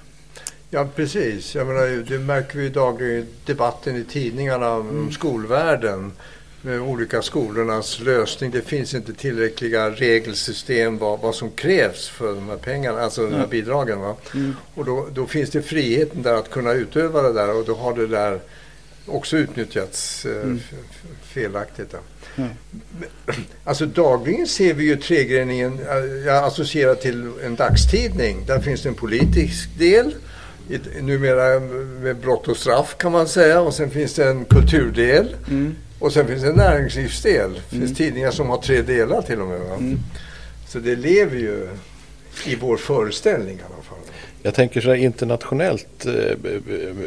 Ja, precis. Jag menar, det märker vi dagligen i debatten i tidningarna om mm. skolvärlden. Med olika skolornas lösning. Det finns inte tillräckliga regelsystem vad, vad som krävs för de här pengarna, alltså mm. de här bidragen. Va? Mm. Och då, då, finns det friheten där att kunna utöva det där och då har det där också utnyttjats eh, mm. felaktigt. Mm. Alltså dagligen ser vi ju tregreningen, eh, jag associerar till en dagstidning. Där finns det en politisk del numera med brott och straff kan man säga. Och sen finns det en kulturdel. Mm. Och sen finns det en näringslivsdel. Det finns mm. tidningar som har tre delar till och med. Mm. Så det lever ju i vår föreställning i alla fall. Jag tänker så här internationellt. Eh,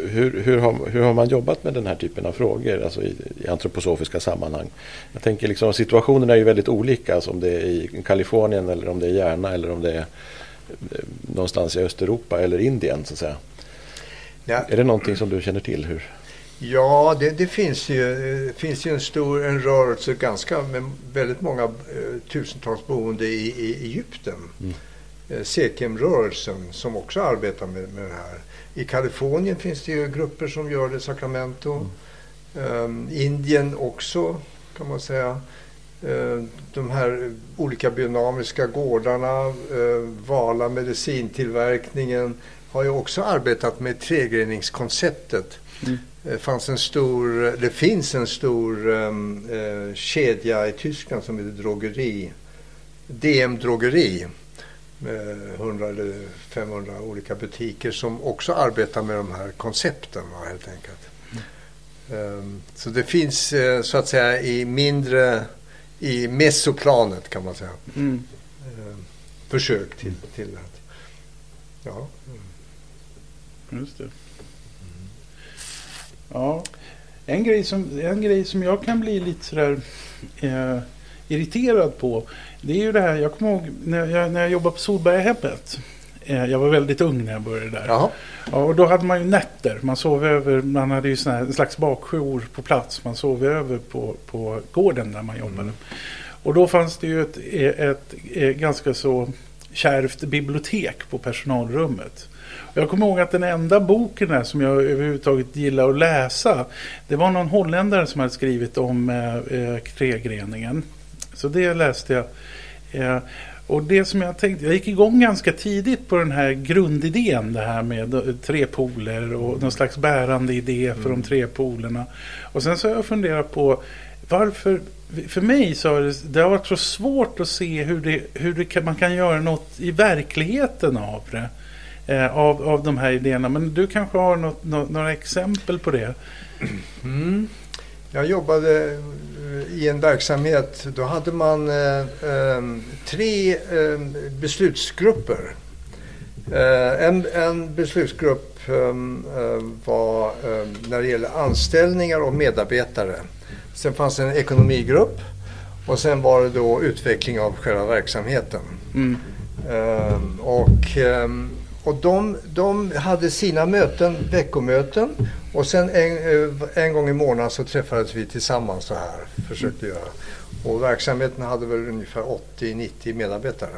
hur, hur, har, hur har man jobbat med den här typen av frågor alltså i, i antroposofiska sammanhang? Jag tänker liksom situationerna är ju väldigt olika. Alltså om det är i Kalifornien eller om det är Järna eller om det är eh, någonstans i Östeuropa eller Indien så att säga. Ja. Är det någonting som du känner till? Hur? Ja, det, det finns, ju, finns ju en stor en rörelse, ganska med väldigt många eh, tusentals boende i, i Egypten. Mm. Eh, Sekem-rörelsen som också arbetar med, med det här. I Kalifornien finns det ju grupper som gör det, Sacramento. Mm. Um, Indien också kan man säga. Uh, de här olika biodynamiska gårdarna, Vala medicintillverkningen har ju också arbetat med tregreningskonceptet. Mm. Det, fanns en stor, det finns en stor um, uh, kedja i Tyskland som heter Drogeri. DM Drogeri. Med 100 eller 500 olika butiker som också arbetar med de här koncepten va, helt enkelt. Mm. Um, så det finns uh, så att säga i mindre, i mesoplanet kan man säga. Mm. Uh, försök till, till att, ja. Mm. Just det. Ja, en grej, som, en grej som jag kan bli lite sådär eh, irriterad på. Det är ju det här, jag kommer ihåg när jag, när jag jobbade på Solbergahemmet. Eh, jag var väldigt ung när jag började där. Ja, och då hade man ju nätter. Man sov över, man hade ju sån här, en slags bakjour på plats. Man sov över på, på gården där man jobbade. Mm. Och då fanns det ju ett, ett, ett, ett ganska så kärvt bibliotek på personalrummet. Jag kommer ihåg att den enda boken där som jag överhuvudtaget gillar att läsa. Det var någon holländare som hade skrivit om eh, eh, tregreningen. Så det läste jag. Eh, Och det som jag tänkte, jag gick igång ganska tidigt på den här grundidén, det här med eh, tre poler och någon slags bärande idé för de tre polerna. Och sen så har jag funderat på varför, för mig så har det, det har varit så svårt att se hur, det, hur det kan, man kan göra något i verkligheten av det. Eh, av, av de här idéerna. Men du kanske har något, nå- några exempel på det? Mm. Jag jobbade eh, i en verksamhet, då hade man eh, eh, tre eh, beslutsgrupper. Eh, en, en beslutsgrupp eh, eh, var när det gäller anställningar och medarbetare. Sen fanns det en ekonomigrupp och sen var det då utveckling av själva verksamheten. Mm. Ehm, och ehm, och de, de hade sina möten, veckomöten. Och sen en, eh, en gång i månaden så träffades vi tillsammans så här. Försökte göra. Och verksamheten hade väl ungefär 80-90 medarbetare.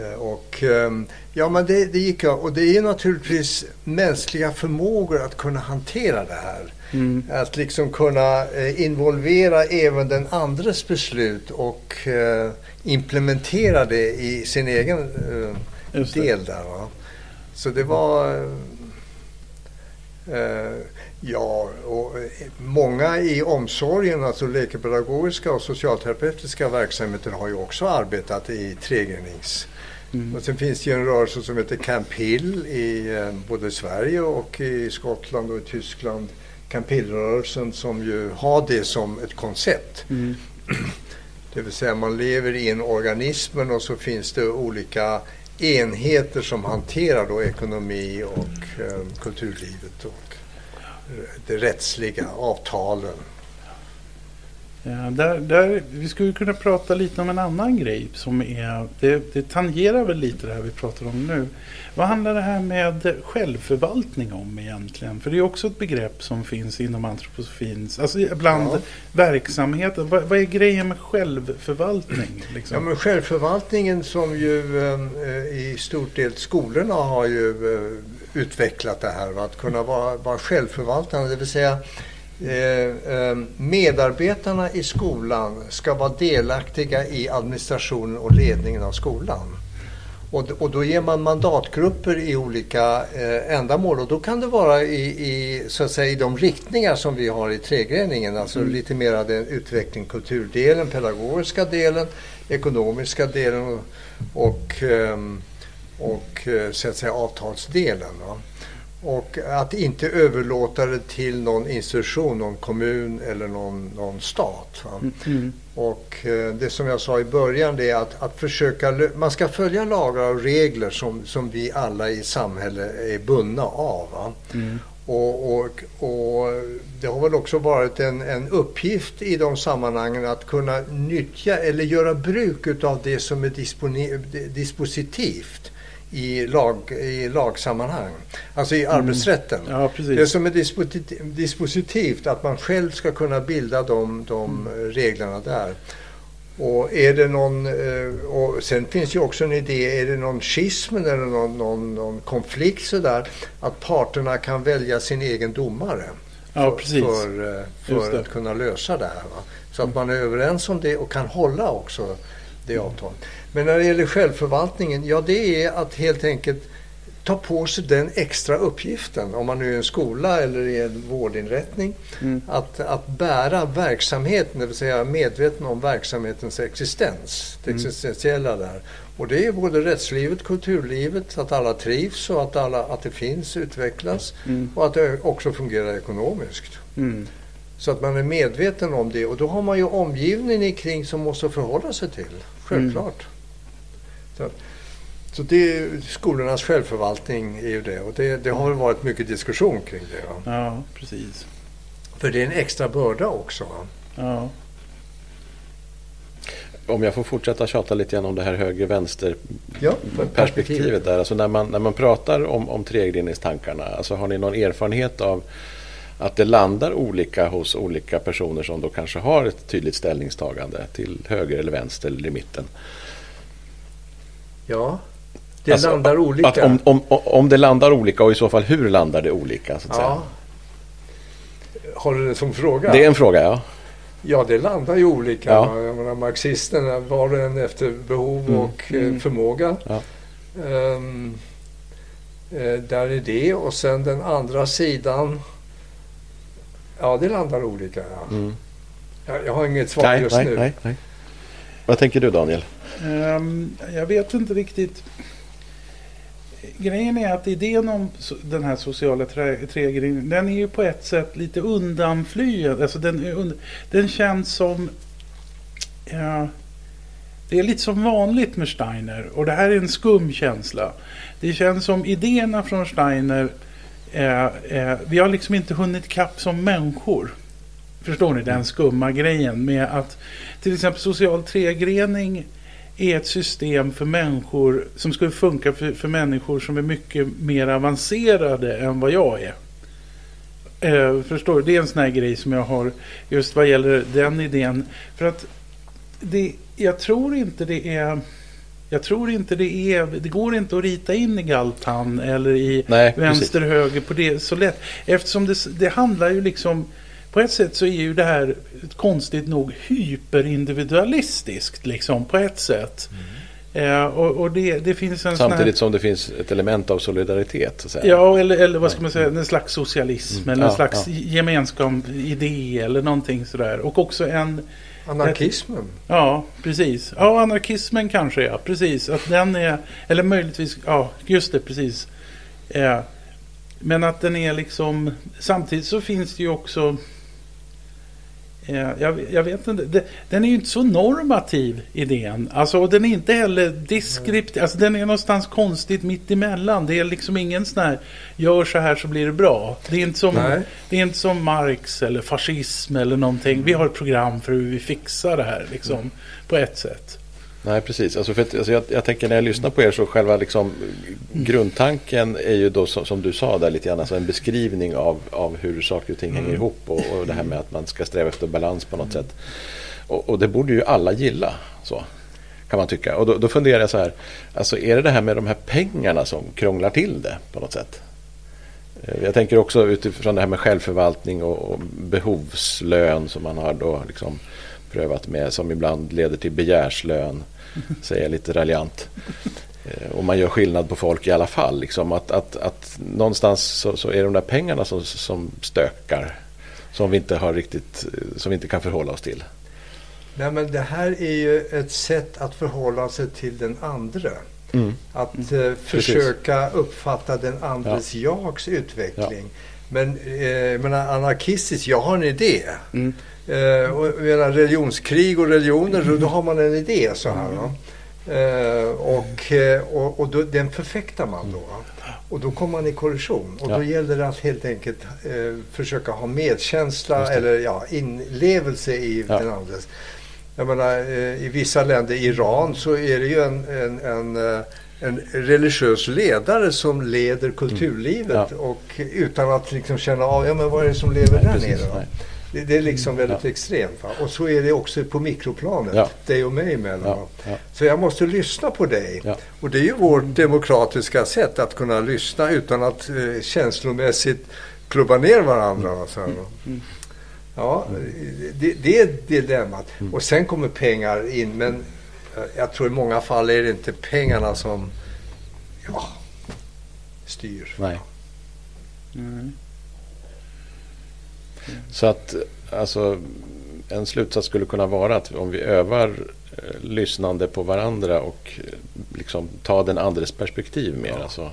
Eh, Och, ehm, ja men det, det gick jag. Och det är naturligtvis mänskliga förmågor att kunna hantera det här. Mm. Att liksom kunna eh, involvera även den andres beslut och implementera det i sin egen. Del där. Va? Så det var... eh, Eh, ja, och eh, många i omsorgen, alltså läkepedagogiska och socialterapeutiska verksamheter har ju också arbetat i tregrenings... Mm. Och sen finns det ju en rörelse som heter Camp Hill i eh, både Sverige och i Skottland och i Tyskland. Camp Hill-rörelsen som ju har det som ett koncept. Mm. Det vill säga man lever i en organismen och så finns det olika enheter som hanterar då ekonomi och eh, kulturlivet och eh, det rättsliga, avtalen. Ja, där, där, vi skulle kunna prata lite om en annan grej som är, det, det tangerar väl lite det här vi pratar om nu. Vad handlar det här med självförvaltning om egentligen? För det är också ett begrepp som finns inom antroposofins, alltså bland Ja. verksamheter. Vad, vad är grejen med självförvaltning? Liksom? Ja, men självförvaltningen som ju eh, i stort del skolorna har ju eh, utvecklat det här. va, Att kunna vara, vara självförvaltande, det vill säga eh, eh, medarbetarna i skolan ska vara delaktiga i administrationen och ledningen av skolan. Och, och då ger man mandatgrupper i olika eh, ändamål och då kan det vara i, i, så att säga, i de riktningar som vi har i tregreningen. Alltså lite mer av den utveckling, kulturdelen, pedagogiska delen, ekonomiska delen och, och, ehm, och eh, så att säga avtalsdelen. Va? Och att inte överlåta det till någon institution, någon kommun eller någon, någon stat. Va? Mm. Och eh, det som jag sa i början det är att, att försöka, man ska följa lagar och regler som, som vi alla i samhället är bundna av. Mm. Och, och, och det har väl också varit en, en uppgift i de sammanhangen att kunna nyttja eller göra bruk utav det som är dispositivt i, lag, i lagsammanhang. Alltså i arbetsrätten. Ja, Det precis. som är disposit- dispositivt, att man själv ska kunna bilda de, de Mm. reglerna där. Och är det någon, eh, och sen finns ju också en idé, är det någon schism eller någon, någon, någon konflikt sådär, att parterna kan välja sin egen domare. Ja, för. För, eh, för att kunna lösa det här. Va? Så att man är överens om det och kan hålla också det avtalet. Men när det gäller självförvaltningen, ja det är att helt enkelt ta på sig den extra uppgiften, om man nu är en skola eller i en vårdinrättning, Mm. att, att bära verksamheten, det vill säga medveten om verksamhetens existens, det Mm. existentiella där. Och det är både rättslivet, kulturlivet, att alla trivs och att, alla, att det finns, utvecklas Mm. och att det också fungerar ekonomiskt. Mm. Så att man är medveten om det och då har man ju omgivningen kring som måste förhålla sig till. Självklart. Så, så det är skolornas självförvaltning är ju det och det, det har varit mycket diskussion kring det. Va? Ja, precis. För det är en extra börda också. Va? Ja. Om jag får fortsätta tjata lite grann om det här höger-vänster Ja, perspektivet där. Alltså när man, när man pratar om, om tregrenningstankarna, alltså har ni någon erfarenhet av att det landar olika hos olika personer som då kanske har ett tydligt ställningstagande till höger eller vänster eller i mitten? Ja, det Alltså, landar olika. Att om, om, om det landar olika och i så fall hur landar det olika? Så att ja. Har du det som fråga? säga. Det är en fråga, ja. Ja, det landar ju olika. Ja. Menar, marxisterna var och en efter behov Mm. och eh, Mm. förmåga. Ja. Eh, där är det. Och sen den andra sidan. Ja, det landar olika. Ja. Mm. Jag, jag har inget svar Nej, just nej, nu. nej, nej. Vad tänker du Daniel? Ehm, jag vet inte riktigt. Grejen är att idén om den här sociala trä- trägrejen, den är ju på ett sätt lite undanflyende. Alltså den, den känns som... Ja, det är lite som vanligt med Steiner och det här är en skum känsla. Det känns som idéerna från Steiner, eh, eh, vi har liksom inte hunnit kapp som människor. Förstår ni den skumma grejen med att till exempel social tregrening är ett system för människor som skulle funka för, för människor som är mycket mer avancerade än vad jag är. Eh, förstår du? Det är en sån här grej som jag har just vad gäller den idén. För att det, jag tror inte det är jag tror inte det är, det går inte att rita in i Galtan eller i Nej, vänster höger på det så lätt. Eftersom det, det handlar ju liksom på ett sätt så är ju det här konstigt nog hyperindividualistiskt liksom på ett sätt. Eh, och och det, det finns en sån här... Samtidigt som det finns ett element av solidaritet. Så att säga. Ja, eller, eller vad ska man säga, en slags socialism Mm. eller en Ja, slags ja. gemenskap, idé eller någonting sådär. Och också en, Anarkismen. ja precis, ja anarkismen kanske ja, precis. Att den är, eller möjligtvis, ja just det, precis. Eh, men att den är liksom, samtidigt så finns det ju också jag, jag vet inte. Den är ju inte så normativ idén. Alltså, den är inte heller deskriptiv. Alltså, den är någonstans konstigt mitt emellan. Det är liksom ingen sån här gör så här så blir det bra. Det är inte som, Nej. det är inte som Marx eller fascism eller någonting. Vi har ett program för hur vi fixar det här liksom, på ett sätt. Nej, precis. Alltså för att, alltså jag, jag tänker när jag lyssnar på er så själva liksom, grundtanken är ju då som, som du sa där lite grann, alltså en beskrivning av, av hur saker och ting hänger ihop och, och det här med att man ska sträva efter balans på något sätt. Och, och det borde ju alla gilla, så kan man tycka. Och då, då funderar jag så här, alltså är det det här med de här pengarna som krånglar till det på något sätt? Eh, Jag tänker också utifrån det här med självförvaltning och, och behovslön som man har då liksom prövat med som ibland leder till begärslön, säger jag lite raljant. Eh, Och man gör skillnad på folk i alla fall. Liksom att, att, att någonstans så, så är det de där pengarna som, som stökar. Som vi inte har riktigt, eh, som vi inte kan förhålla oss till. Nej, men det här är ju ett sätt att förhålla sig till den andra. Att eh, försöka uppfatta den andres jags utveckling. Men eh, menar, anarkistiskt, jag har en idé. Mm. Eh, och menar, religionskrig och religioner, då, då har man en idé så här. Va? Eh, och eh, och, och då, den förfäktar man då. Och då kommer man i kollision. Och Ja. då gäller det att helt enkelt eh, försöka ha medkänsla eller ja, inlevelse i Ja. den andres. Jag menar, eh, i vissa länder, Iran, så är det ju en, en, en, eh, en religiös ledare som leder kulturlivet Mm. Ja. och utan att liksom känna av, ja men vad är det som lever där precis, nere? Nej. Det, det är liksom väldigt Ja. extremt. Va? Och så är det också på mikroplanet, Ja. dig och mig emellan. Så jag måste lyssna på dig. Och det är ju vårt demokratiska sätt att kunna lyssna utan att eh, känslomässigt klubba ner varandra. va, Så va? Ja, det, det är dilemmat. Och sen kommer pengar in, men jag tror i många fall är det inte pengarna som ja, styr. Nej. Mm. Så att alltså, en slutsats skulle kunna vara att om vi övar eh, lyssnande på varandra och eh, liksom ta den andres perspektiv mer så,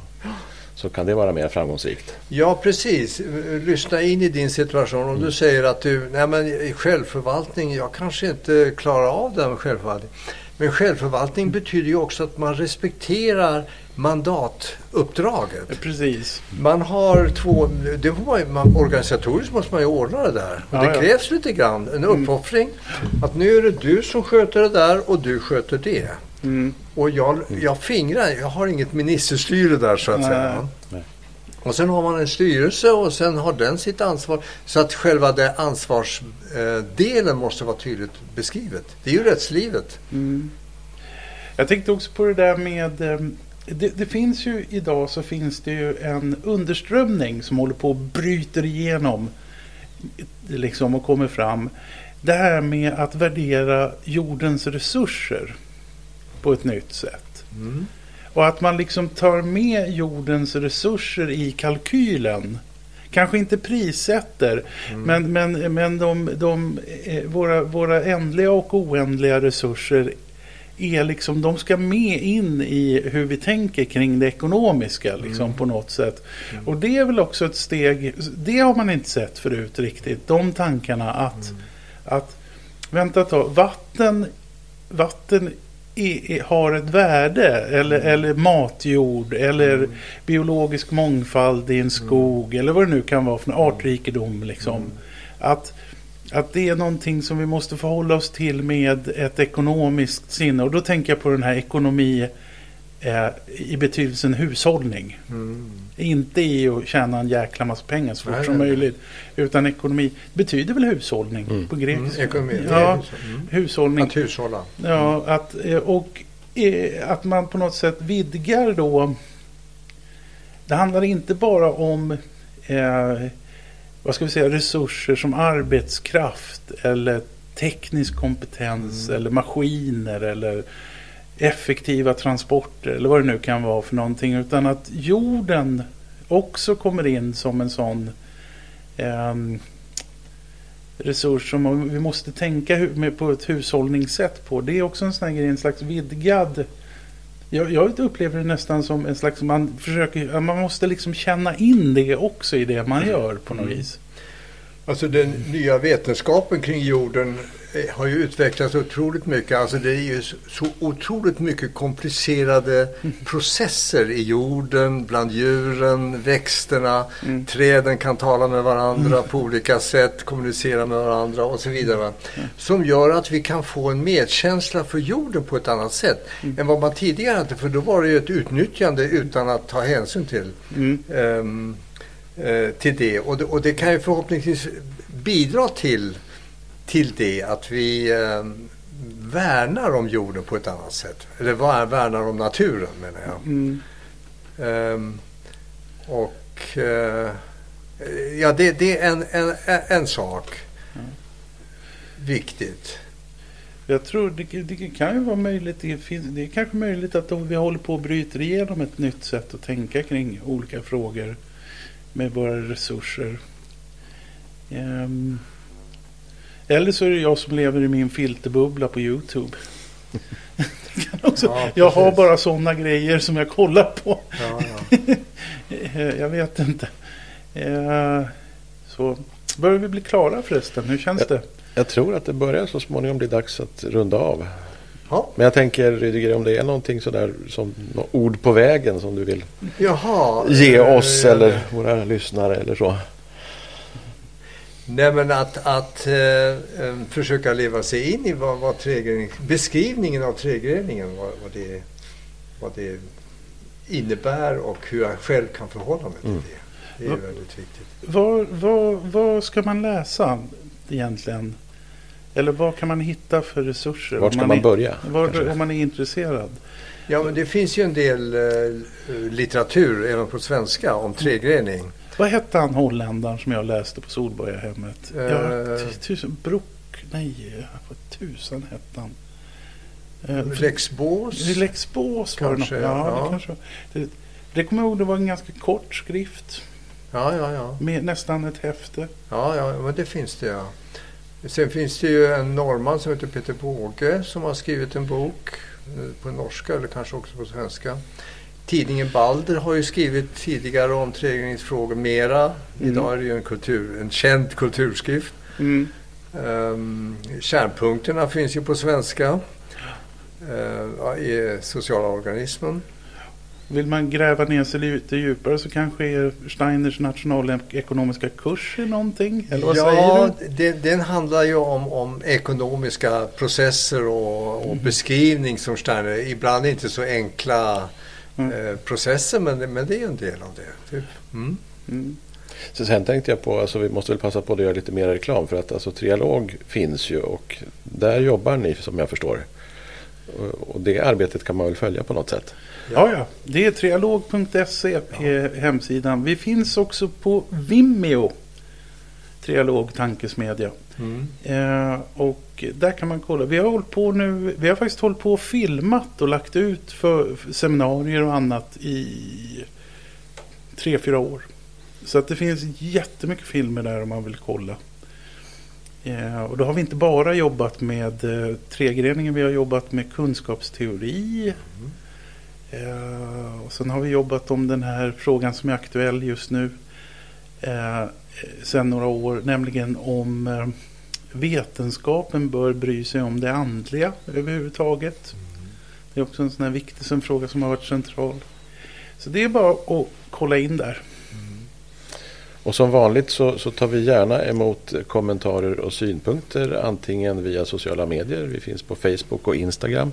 så kan det vara mer framgångsrikt. Ja, precis. Lyssna in i din situation. Om du säger att du, nej men självförvaltning, jag kanske inte klarar av det med självförvaltning. Men självförvaltning betyder ju också att man respekterar mandatuppdraget. Precis. Man har två, det får man, organisatoriskt måste man ju ordna det där. Och Ja, det ja. krävs lite grann, en uppoffring. Att nu är det du som sköter det där och du sköter det. Mm. Och jag, jag fingrar, jag har inget ministerstyre där så att Nej. säga. Nej. Och sen har man en styrelse och sen har den sitt ansvar. Så att själva det ansvarsdelen måste vara tydligt beskrivet. Det är ju rättslivet. Mm. Jag tänkte också på det där med eh, det, det finns ju idag så finns det ju en underströmning som håller på och bryter igenom liksom och kommer fram. det här med att värdera jordens resurser på ett nytt sätt. Mm. Och att man liksom tar med jordens resurser i kalkylen. Kanske inte prissätter, men, men, men de, de, eh, våra, våra ändliga och oändliga resurser är liksom, de ska med in i hur vi tänker kring det ekonomiska liksom, på något sätt. Och det är väl också ett steg, det har man inte sett förut riktigt, de tankarna att, att vänta ett tag, vatten, vatten har ett värde eller, eller matjord eller biologisk mångfald i en skog eller vad det nu kan vara för en artrikedom liksom. Att, att det är någonting som vi måste förhålla oss till med ett ekonomiskt sinne. Och då tänker jag på den här ekonomi eh, i betydelsen hushållning. Mm. Inte i att tjäna en jäkla massa pengar så fort Nej, som nej, nej. möjligt. Utan ekonomi betyder väl hushållning Mm. på Mm. grekiska? Ekonomi, det är ja. Mm. hushållning. Att hushålla. Ja, att, eh, och eh, att man på något sätt vidgar då. Det handlar inte bara om eh, vad ska vi säga, resurser som arbetskraft eller teknisk kompetens eller maskiner eller effektiva transporter eller vad det nu kan vara för någonting. Utan att jorden också kommer in som en sån ehm, resurs som vi måste tänka på ett hushållningssätt på. Det är också en sån här grej, en slags vidgad jag, jag upplever det nästan som en slags, man försöker, man måste liksom känna in det också i det man gör på något vis. Alltså den nya vetenskapen kring jorden eh, har ju utvecklats otroligt mycket. Alltså det är ju så- otroligt mycket komplicerade processer i jorden, bland djuren, växterna. Mm. Träden kan tala med varandra på olika sätt, kommunicera med varandra och så vidare. va. Som gör att vi kan få en medkänsla för jorden på ett annat sätt än vad man tidigare hade. För då var det ju ett utnyttjande utan att ta hänsyn till Mm. Eh, till det. Och, det. och det kan ju förhoppningsvis bidra till, till det att vi ehm, värnar om jorden på ett annat sätt. Eller vär- värnar om naturen menar jag. Mm. Ehm, och eh, ja, det, det är en, en, en sak. Viktigt. Jag tror det, det kan ju vara möjligt, det, finns, det är kanske möjligt att om vi håller på att bryta igenom ett nytt sätt att tänka kring olika frågor med våra resurser. Ehm, eller så är det jag som lever i min filterbubbla på Youtube. Också, Ja, jag har bara sådana grejer som jag kollar på. Ja, ja. Jag vet inte. Eh, Så börjar vi bli klara förresten? Hur känns det? Jag tror att det börjar så småningom bli dags att runda av. Ja. Men jag tänker Rydiger om det är någonting sådär som något ord på vägen som du vill Jaha. ge eh, oss eller våra lyssnare eller så. Nej men att, att eh, eh, försöka leva sig in i vad, vad beskrivningen av trägreningen, vad, vad, det, vad det innebär och hur jag själv kan förhålla mig till Mm. det. Det är Ja. väldigt viktigt. Vad, vad, vad ska man läsa egentligen? Eller vad kan man hitta för resurser? Vart om ska man är, börja? Var, om man är intresserad. Ja men det finns ju en del eh, litteratur även på svenska om trägrening. Vad hette han holländaren som jag läste på Solborgahemmet? Eh. Ja, t- tusen, Brock, nej, vad tusan hette han? Eh, för- Lex Bås. Lex Bås var det Kanske, nog. Ja, ja. Det, kanske, det, det kommer jag ihåg, det var en ganska kort skrift. Ja, ja, ja. Med nästan ett häfte. Ja, ja, men det finns det ja. Sen finns det ju en norrman som heter Peter Båge som har skrivit en bok eh, på norska eller kanske också på svenska. Tidningen Balder har ju skrivit tidigare om trägreningsfrågor mera. Mm. Idag är det ju en, kultur, en känd kulturskrift. Mm. Um, kärnpunkterna finns ju på svenska. Uh, i sociala organismen. Vill man gräva ner sig lite djupare så kanske är Steiners nationalekonomiska kurs är någonting? Eller vad säger ja, du? det, den handlar ju om, om ekonomiska processer och, och beskrivning som Steiner. Ibland inte så enkla Mm. eh, processer men, det- men det är en del av det. Typ. Mm. Mm. Så sen tänkte jag på, alltså vi måste väl passa på att göra lite mer reklam för att alltså trialog finns ju och där jobbar ni som jag förstår. Och- det arbetet kan man väl följa på något sätt. Ja, ja. Det är trialog.se är hemsidan. Vi finns också på Vimeo. Trialog tankesmedja. Mm. Eh, och där kan man kolla. Vi har hållit på nu. Vi har faktiskt hållit på och filmat och lagt ut för, för seminarier och annat i tre, fyra år. Så att det finns jättemycket filmer där om man vill kolla. Eh, och då har vi inte bara jobbat med eh, tregreningen. Vi har jobbat med kunskapsteori. Eh, och sen har vi jobbat om den här frågan som är aktuell just nu. Eh, sen några år, nämligen om eh, vetenskapen bör bry sig om det andliga överhuvudtaget. Det är också en sån här viktig fråga som har varit central. Så det är bara att kolla in där. Och som vanligt så, så tar vi gärna emot kommentarer och synpunkter antingen via sociala medier. Vi finns på Facebook och Instagram.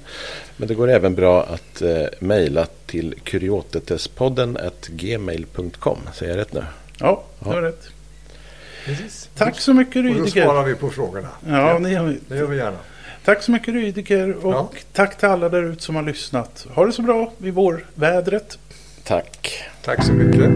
Men det går även bra att eh, mejla till kuriotetespodden gmail.com. Säger jag rätt nu? Ja, det Ja. var rätt. Precis. Tack så mycket Och då Rydiger. svarar vi på frågorna. Ja, det gör vi. Det gör vi gärna. Tack så mycket Rydiger och Ja. tack till alla där ute som har lyssnat. Ha det så bra vid vårvädret. Tack. Tack så mycket.